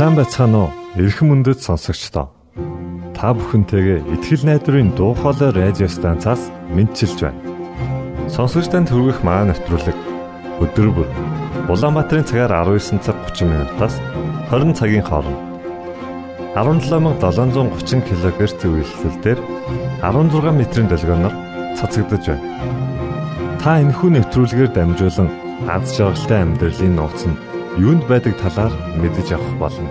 Сайн байцгаана уу? Эрхэм мөндөд сонсогчдоо. Та бүхэнтэйгээ ихтгэл найдварын дуу хоолой радио станцаас мэдчилж байна. Сонсогч танд хүргэх маань нэвтрүүлэг өдөр бүр Улаанбаатарын цагаар 19 цаг 30 минутаас 20 цагийн хооронд 17730 кГц зөвлөлтөөр 16 метрийн долгионоор цацагдж байна. Та энэхүү нэвтрүүлгээр дамжуулан аз жаргалтай амьдралын нууц нь юунд байдаг талаар мэдэж авах болно.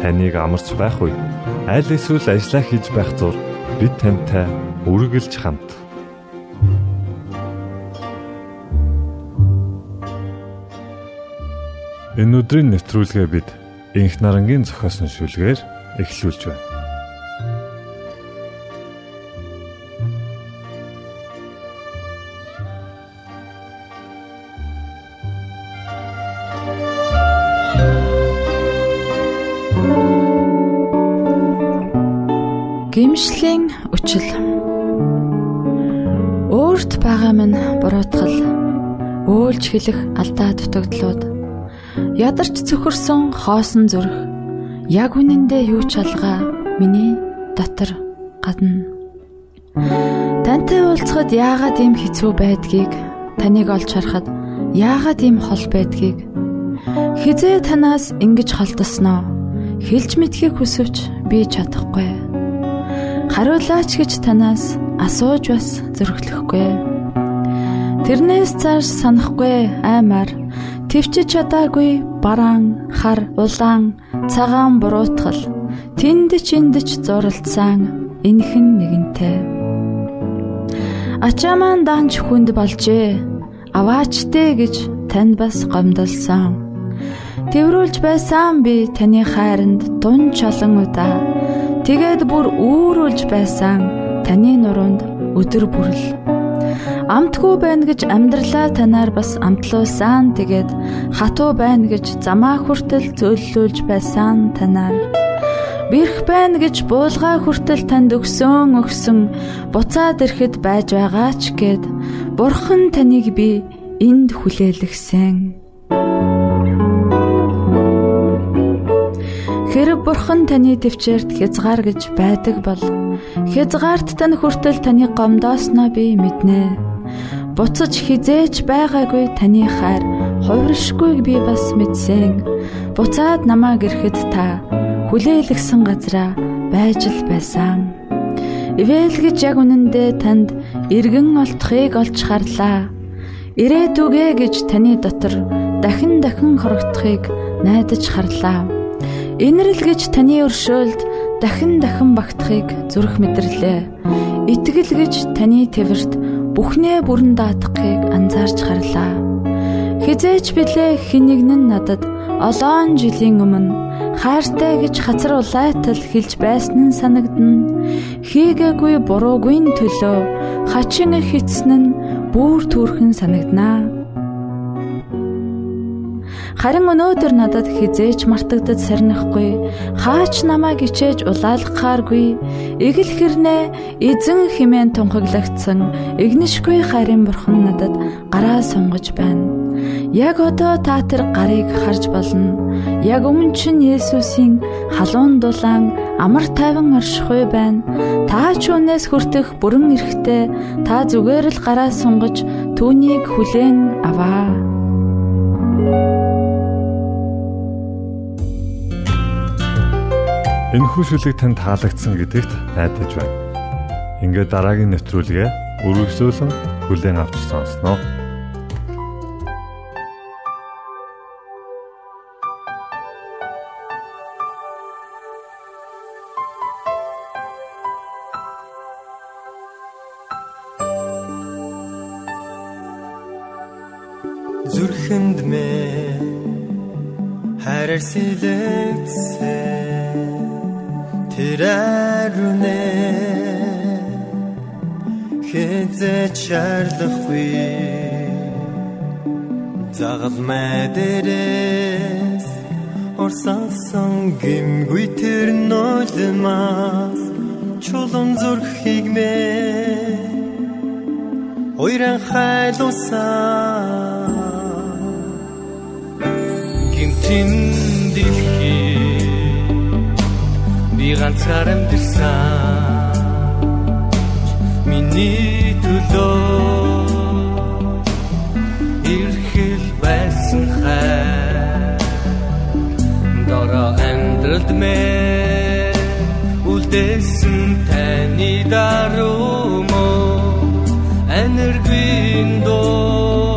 Таныг амарч байх үед аль эсвэл ажиллаа хийж байх зур бид тантай үргэлж хамт. Энэ өдрийн нэвтрүүлгээ бид Инх нарангийн зохиосон шүлгээр эхлүүлж байна. Гимшлийн үчил. Өөрт байгаа минь буруутгал өөлж хэлэх алдаа дутагдлууд. Ядарч цөхөрсөн хоосон зүрх яг үнэндээ юу ч алгаа миний дотор гадна. Тантай уулзахад яагаад ийм хэцүү байдгийг таныг олж харахад яагаад ийм хол байдгийг? Хизээ танаас ингэж холдосноо хэлж мэдхийг хүсвч би чадахгүй хариулаач гэж танаас асууж бас зөрөглөхгүй. Тэрнээс цааш санахгүй аймаар төвчж чадаагүй бараан, хар, улаан, цагаан буруутгал тэнд чиндэж зуралдсан энхэн нэгэнтэй. Ачаа маань данч хүнд болжээ. Аваачтэй гэж танд бас гомдолсон. Тэврүүлж байсан би таны хайранд дун чолон удаа Тэгээд бүр үүрүүлж байсан таны нуруунд өдөр бүрл амтгүй байна гэж амьдралаа танаар бас амтлуулсан. Тэгээд хатуу байна гэж замаа хүртэл зөөллүүлж байсан танаар. Бэрх байна гэж буулгаа хүртэл танд өгсөн өгсөн. Буцаад ирэхэд байж байгаа ч гэд бурхан таныг би энд хүлээлгсэн Хэрэг бурхан таны төвчээрт хязгаар гэж байдаг бол хязгаарт тань хүртэл таны гомдоосноо би мэднэ. Буцаж хизээч байгаагүй таны хайр хувиршгүйг би бас мэдсэн. Буцаад намаа гэрхэд та хүлээлгсэн газараа байж л байсан. Ивэл гэж яг үнэндээ танд эргэн олдохыг олж харлаа. Ирээдүгэ гэж таны дотор дахин дахин хорогдохыг найдаж харлаа Инрэл гэж таны өршөөлд дахин дахин багтахыг зүрх мэдэрлээ. Итгэл гэж таны твэрт бүхнээ бүрэн даатгахыг анзаарч харлаа. Хизээч билээ хинэгн нь надад олоон жилийн өмнө хайртай гэж хацар улайтал хэлж байсан нь санагдна. Хийгээгүй буруугүй төлөө хачин хитсэн нь бүр түүрхэн санагданаа. Харин өнөөдөр надад хизээч мартагдад сарнихгүй, хаач намайг ичээж улаалгахааргүй, эгэл хэрнээ эзэн химэн тунхаглагдсан игнишгүй хайрын бурхан надад гараа сунгаж байна. Яг одоо та тэр гарыг харж болно. Яг өмнө чинь Есүсийн халуун дулаан амар тайван оршихуй байна. Та ч үнээс хүртэх бүрэн эрэхтэй та зүгээр л гараа сунгаж түүнийг хүлээн аваа. Энэ хүшүүлэг танд таалагдсан гэдэгт найдаж байна. Ингээд дараагийн нэвтрүүлгээ үргэлжлүүлэн хүлээн авч сонсноо. зүрхэнд мэ хайраар сэлэгдсэн тэрэрүнэ. Хэзээ чарлахгүй загал мэдэрээс. Орсансан гимгүй тэр нулимас чулуун зүрхийг мэ ойран хайлусан гимтин дэлхий ганцаар амьдсан миний төлөө ирхэл байсан хай дора амьдралд мэ үлдээсэн таны даруй мó энергийн доо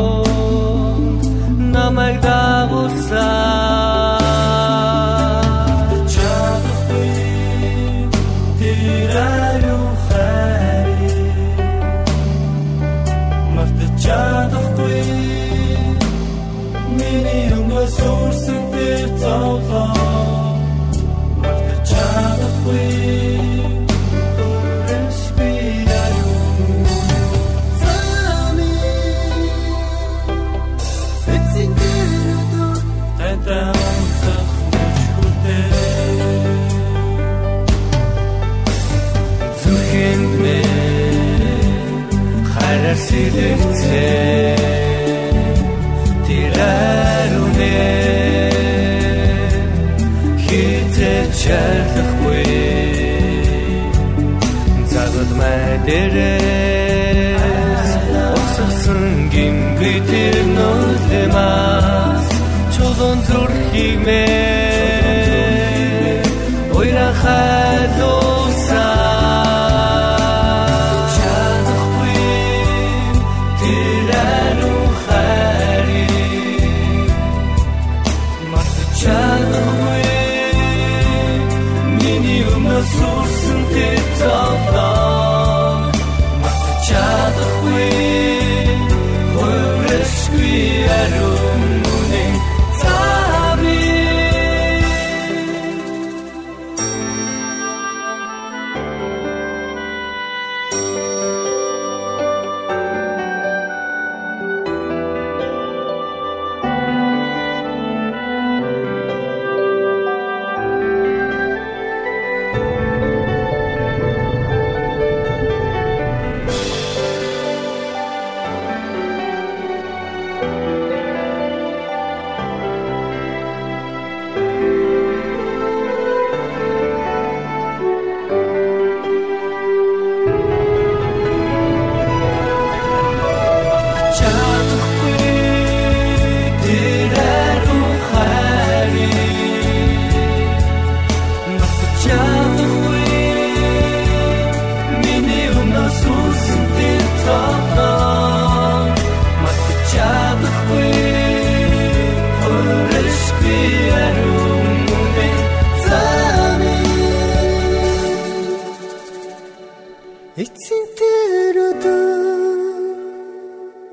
хитэ чарлахгүй загад мэдэрээс. Уссан гимгүй тэр нөлмас чулуун зүрхийг мэ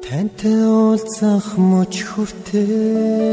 тантай уулзах мөч хүртээ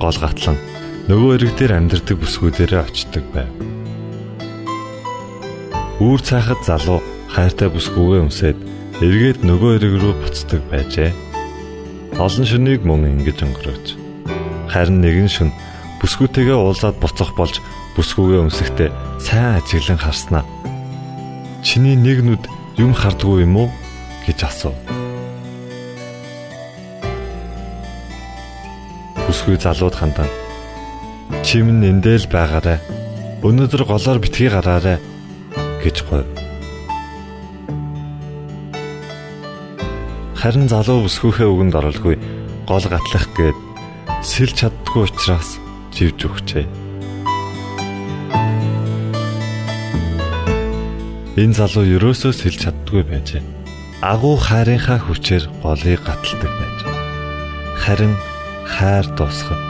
гол гатлан нөгөө ирэг дээр амьдардаг бүсгүүдээрээ очдог байв. Үүр цаахад залуу хайртай бүсгүйгээ өмсөд эргээд нөгөө ирэг рүү буцдаг байжээ. Олон шөнийг мөн ингэж өнгөрөөж. Харин нэгэн шөн бүсгүйтэйгээ уулзаад буцах болж бүсгүйгээ өмсөхдөө сайн ажиглан харснаа. Чиний нэг нүд юм хардггүй юм уу гэж асуув. Бүсгүй залууд хандан чим нэндэл байгаарэ өнөөдөр голоор битгий гараарэ гэж гойв. Харин залуу бүсгүйхээ үгэнд оролгүй гол гатлах гээд сэлж чаддгүй учраас живж өгчээ. Энэ залуу ерөөсөө сэлж чаддгүй байжээ. Агуу хайрынхаа хүчээр голыг гаталдаг байж. Харин хайр дуусахад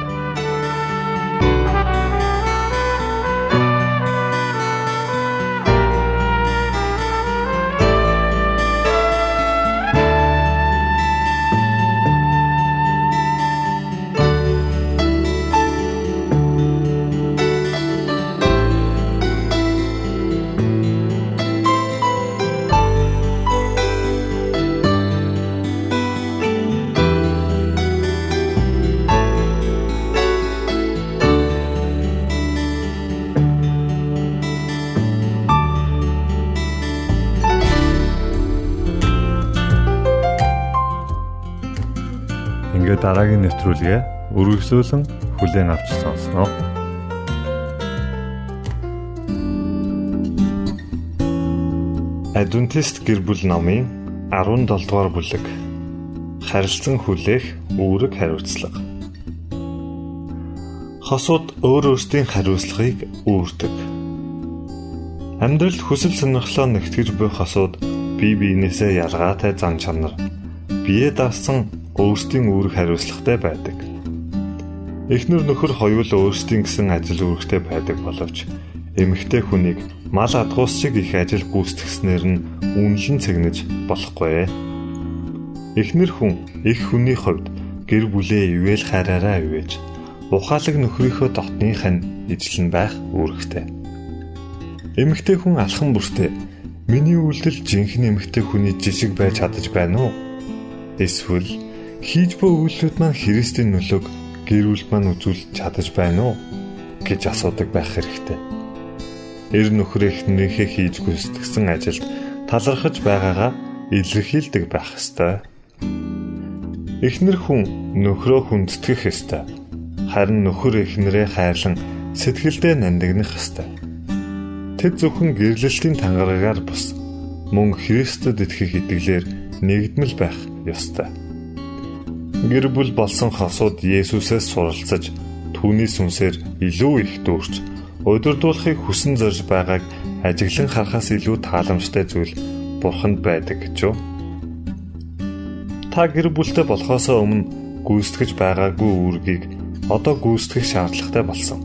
ингээд дараагийн нэвтрүүлгээ үргэлжлүүлэн хүлээн авч сонсноо. Адвентист гэр бүл номын 17 дугаар бүлэг харилцан хүлээх үүрэг хариуцлага. Хосууд өөр өөрсдийн хариуцлагыг үүрдэг. Амьдралд хүсэл сонирхлоо нэгтгэж буй хосууд бие биенээсээ ялгаатай зан чанар бие даасан өөрсдийн үүрэг хариуцлагатай байдаг. Эхнэр нөхөр хоёул өөрсдийн гэсэн ажил үүрэгтэй байдаг боловч эмэгтэй хүнийг мал адгуус шиг их ажил гүйцэтгэснээр нь үнэлэн цэгнэж болохгүй. Эхнэр хүн их хүний хувьд гэр бүлээ ивэл хараараа ивэж ухаалаг нөхрийнхөө дотных нь ижлэн байх үүрэгтэй. Эмэгтэй хүн алхан бүртээ миний үйлдэл жинхэнэ эмэгтэй хүний жишг байж чадаж байна уу? Эсвэл хийж буй үйлдэлүүд маань Христийн нөлөөг гэр бүл маань үзүүлж чадаж байна уу гэж асуудаг байх хэрэгтэй. Эр нөхөр эхнэрийнхээ хийж гүйцэтгсэн ажилд талархаж байгаагаа илэрхийлдэг байх ёстой. Эхнэр хүн нөхрөө хүндэтгэх ёстой. Харин нөхөр эхнэрээ хайрлан сэтгэлдээ нандинах ёстой. Тэд зөвхөн гэрлэлтийн тангараагаар бус мөн Христэд итгэх итгэлээр нэгдмэл байх ёстой. Гэр бүл болсон хосууд Есүсээс суралцаж түүний сүнсээр илүү их дүүрч удирдуулахыг хүсэн зорж байгааг ажиглан харахаас илүү тааламжтай зүйл бурханд байдаг гэж юу? Та гэр бүлтэй болохоос өмнө гүйцэтгэж байгаагүй үүргийг одоо гүйцэтгэх шаардлагатай болсон.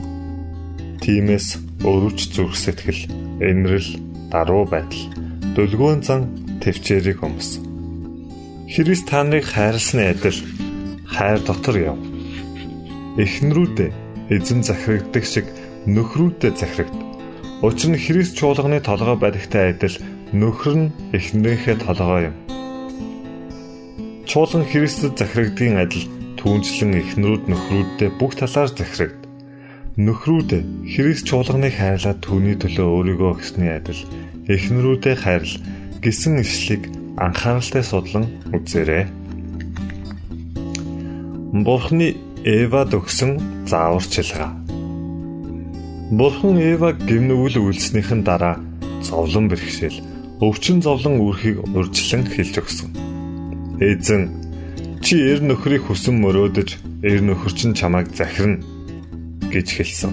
Тиймээс өрөвч зүрх сэтгэл, энэрл, даруй байдал, дөлгөөн зан төвчээрийг өмс. Христ та нарыг хайрлсны адил хайр дотор яв. Эхнэрүүдээ эзэн захирагддаг шиг нөхрүүдэд захирагд. Учир нь Христ чуулганы толгой байдагтай адил нөхөр нь эхнэрийнхээ толгой юм. Чуулган Христэд захирагдгийн адил түүнчлэн эхнэрүүд нөхрүүддээ бүх талаар захирагд. Нөхрүүд Христ чуулганыг хайрлаад түүний төлөө өөрийгөө өгсөний адил эхнэрүүдээ хайрл гэсэн ишлийг анхааралтай судлан үзээрэй. Бурхны Эвад өгсөн зааварчилгаа. Бурхан Эваг гимнүгэл үйлснийхэн дараа зовлон бэрхшээл өвчин зовлон үрхийг урьдчилан хэлж өгсөн. Эзэн чи эр нөхрийг хүсэн мөрөөдөж эр нөхөр чинь чамайг захирна гэж хэлсэн.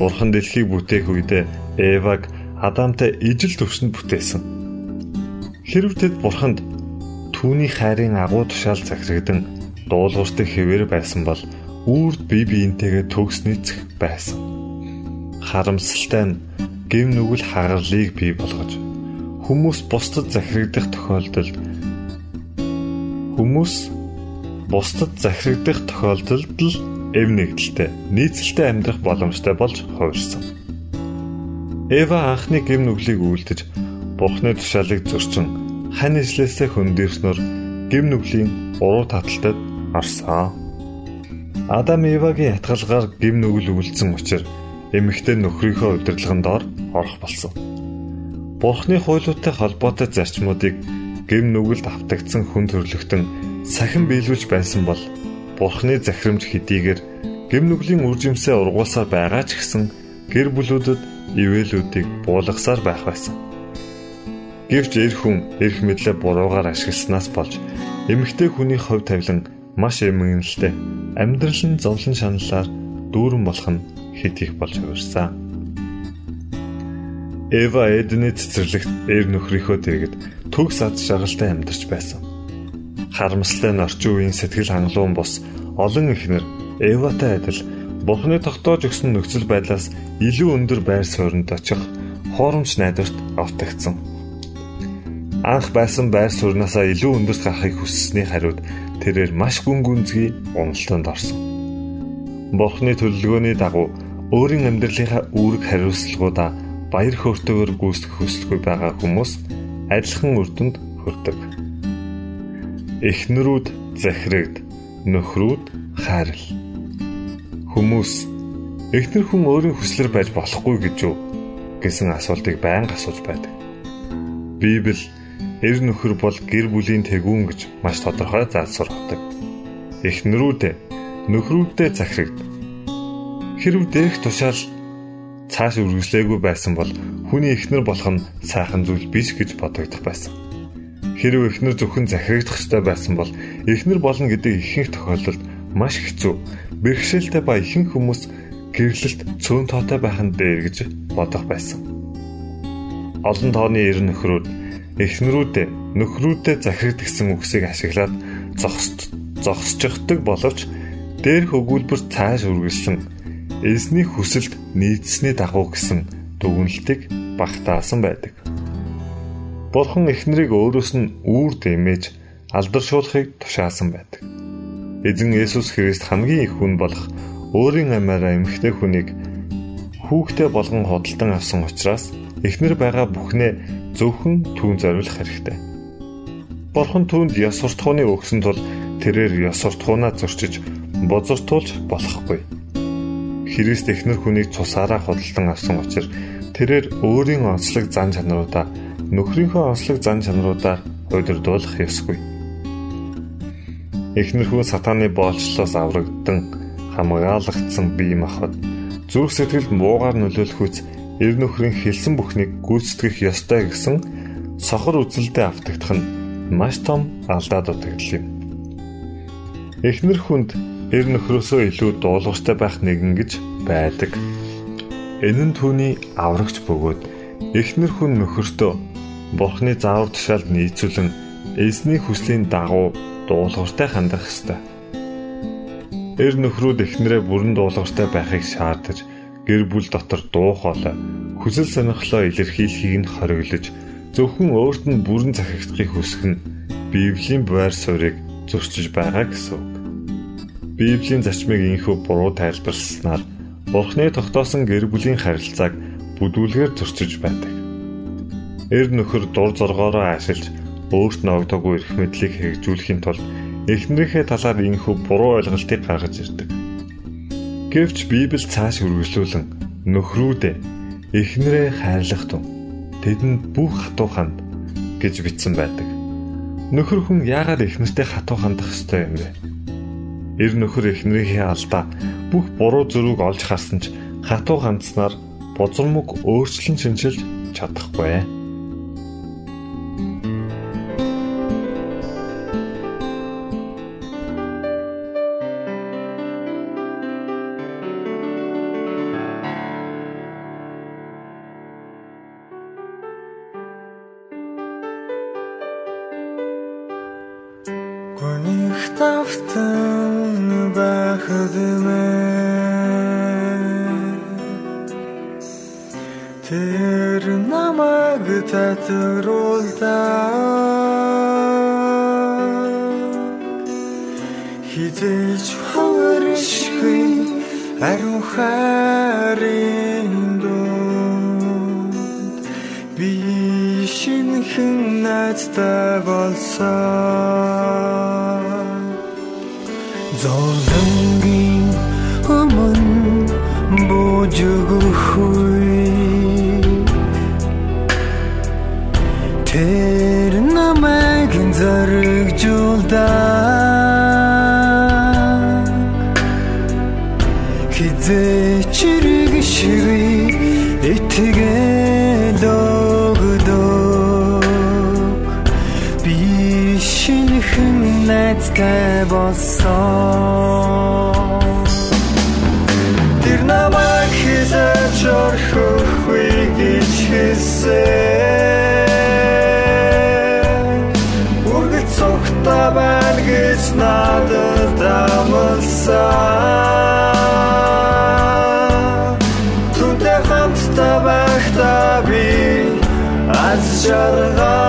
Бурхан дэлхийг бүтээх үедээ Эваг Адамтай ижил төвшөнд бүтээсэн. Хэрв тэд Бурханд түүний хайрын агуу тушаал захирагдан дуулууртай хэвээр байсан бол үрд бие биентэйгээ төгс нийцэх байсан. Харамсалтай нь гэм нүгэл хагарлыг бий болгож хүмүүс бусдад захирагдах тохиолдолд хүмүүс бусдад захирагдах тохиолдолд л эв нэгдэлтэй нийцэлтэй амьдрах боломжтой болж хувирсан. Эва анхны гэм нүглийг үлдэж Бурхны тушаалыг зөрчин хань ижлээсээ хөндөрснөр гэм нүглийн уруу таталтад орсон. Адам Евагийн ятгалгаар гим нүгэл үлдсэн учраас эмэгтэй нөхрийнхөө удирдлагын доор орох болсон. Бурхны хуйлуудтай холбоотой зарчмуудыг гим нүгэлд автагдсан хүн төрлөختөн сахин биелүүлж байсан бол Бурхны захирамж хэдийгээр гим нүглийн үржимсээ ургуулсаар байгаа ч гэсэн гэр бүлүүдэд ивэлүүдийг буулгасаар байх байсан. Гэвч эр хүн эрх мэдлээ буруугаар ашигласнаас болж эмэгтэй хүний хувь тавилан маш эмгэнэлтэй амьдрал нь зовлон шаналлаар дүүрэн болох нь хэд их болж хувирсан. Эва Эдний цэцэрлэгт эр нөхрийнхөө дэргэд төгс ад жаргалтай амьдарч байсан. Харамсалтай нь орчин үеийн сэтгэл хангалуун бус олон ихнэр Эватай адил Бурхны тогтоож өгсөн нөхцөл байдлаас илүү өндөр байр суурьнд очих хуурамч найдварт автагдсан. Анх байсан байр сууриасаа илүү өндөрт гарахыг хүссэний хариуд тэрээр маш гүн гүнзгий уналтанд орсон. Бурхны төлөвлөгөөний дагуу өөрийн амьдралынхаа үүрэг хариуцлагуудаа баяр хөөртэйгээр гүйцэтгэх хүсэлгүй байгаа хүмүүс адилхан үр дүнд хүрдэг. Эхнэрүүд захирагд, нөхрүүд хайрл Хүмүүс эхнэр хүн өөрийн хүслэр байж болохгүй гэж юу гэсэн асуултыг байнга асууж байдаг. Библи эр нөхөр бол гэр бүлийн тэгүүн гэж маш тодорхой заалсургадаг. Эхнэрүүд нөхрүүддээ захирагд. Хэрв дээрх тушаал цааш үргэлжлээгүй байсан бол хүний эхнэр болох нь сайхан зүйл биш гэж бодогдох байсан. Хэрв эхнэр зөвхөн захирагдах ёстой байсан бол эхнэр болно гэдэг ихэнх тохиолдолд маш хэцүү бэрхшээлтэй ба ихэнх хүмүүс гэрлэлт цөөн тоотой байх нь дээр гэж бодох байсан. Олон тооны ер нөхрүүд эхнэрүүдээ нөхрүүдэд захирагд гэсэн үгсийг ашиглаад зогсчихдаг боловч дээрх өгүүлбэр цааш үргэлжлэн эзний хүсэлд нийцсэний дагуу гэсэн дүгнэлтийг багтаасан байдаг. Бурхан эхнэрийг өөрөөс нь үүр дэмэж алдаршуулахыг тушаасан байдаг. Эзэн Есүс Христ хамгийн их хүн болох өөрийн амаараа эмхтэй хүнийг хүүхдээ болгон хөдөлтөн авсан учраас эхнэр байгаа бүхнээ зөвхөн түүн зориулах хэрэгтэй. Бурхан түүнд ёс суртахууны өгсөн тул тэрээр ёс суртахуунаа зөрчиж бозортуулж болохгүй. Христ эхнэр хүнийг цусаараа хөдөлтөн авсан учраас тэрээр өөрийн онцлог зан чанаруудаа нөхрийнхөө онцлог зан чанаруудаар удирдуулах ёсгүй. Эхнэрхүү сатааны боолчлоос аврагдсан хамгаалагдсан бие махбод зүрх сэтгэлд муугаар нөлөөлөхүйц эр нөхрийн хэлсэн бүхнийг гүйцэтгэх ёстой гэсэн сохор үзэлдээ автагдах нь маш том алдаа дутагдал юм. Эхнэр хүнд эр нөхрөөсөө илүү дуулууртай байх нэгэн гэж байдаг. Энэ нь түүний аврагч бөгөөд эхнэр хүн нөхөртөө Бурхны заавар тушаалд нийцүүлэн эзний хүслийн дагуу дуулууртай хандах ёстой. Эр нөхрүүд эхнэрээ бүрэн дуулууртай байхыг шаардаж гэр бүл дотор дуу хоолой хүсэл сонирхлоо илэрхийлэхийг нь хориглож зөвхөн өөрт нь бүрэн захирагдахыг хүсэх нь Библийн байр суурийг зөрчиж байгаа гэсэн үг. Библийн зарчмыг инхүү буруу тайлбарласнаар Бурхны тогтоосон гэр бүлийн харилцааг бүдүүлгээр зөрчиж байдаг. Эр нөхөр дур зоргоороо ашиглаж өөрт нь огдоогүй эрх мэдлийг хэрэгжүүлэхийн тулд эхнэрийнхээ талаар инхүү буруу ойлголтыг гаргаж ирдэг. Гэвч Библи цааш үргэлжлүүлэн нөхрүүдээ эхнэрээ хайрлах тун тэдэнд бүх хатуу ханд гэж бичсэн байдаг. Нөхөр хүн яагаад эхнэртэй хатуу хандах ёстой юм бэ? Эр нөхөр эхнэрийнхээ алдаа бүх буруу зөрүүг олж харсан ч хатуу хандснаар бузармог өөрчлөн шинжилж чадахгүй. Хизээж хөршгүй ариун хайрын дунд би шинхэн найзтай болсон зовлонгийн өмнө бууж өгөхгүй шинхэн найзтай болсон. Тэр намайг хизээч орхихгүй гэж хэлсэн. Үргэлж цогтой байна гэж надад амласан. Түнтэй хамтдаа байхдаа би аз жаргалтай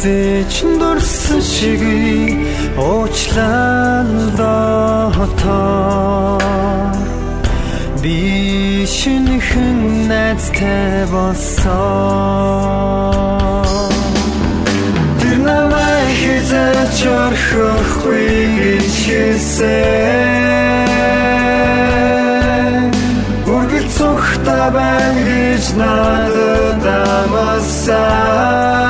Хизээч дурсан шиг уучлал дотор Би шинхэн найзтай болсон. Тэр намайг хизээч орхихгүй гэж хэлсэн. Үргэлж цогтой байна гэж надад амласан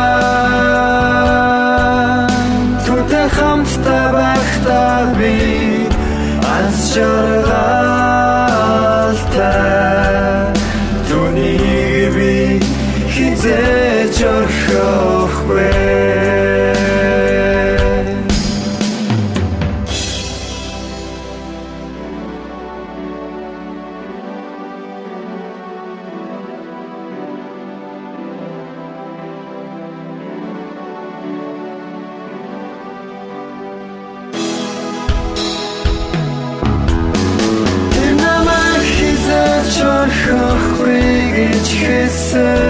хэлсэн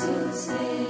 Jesus name.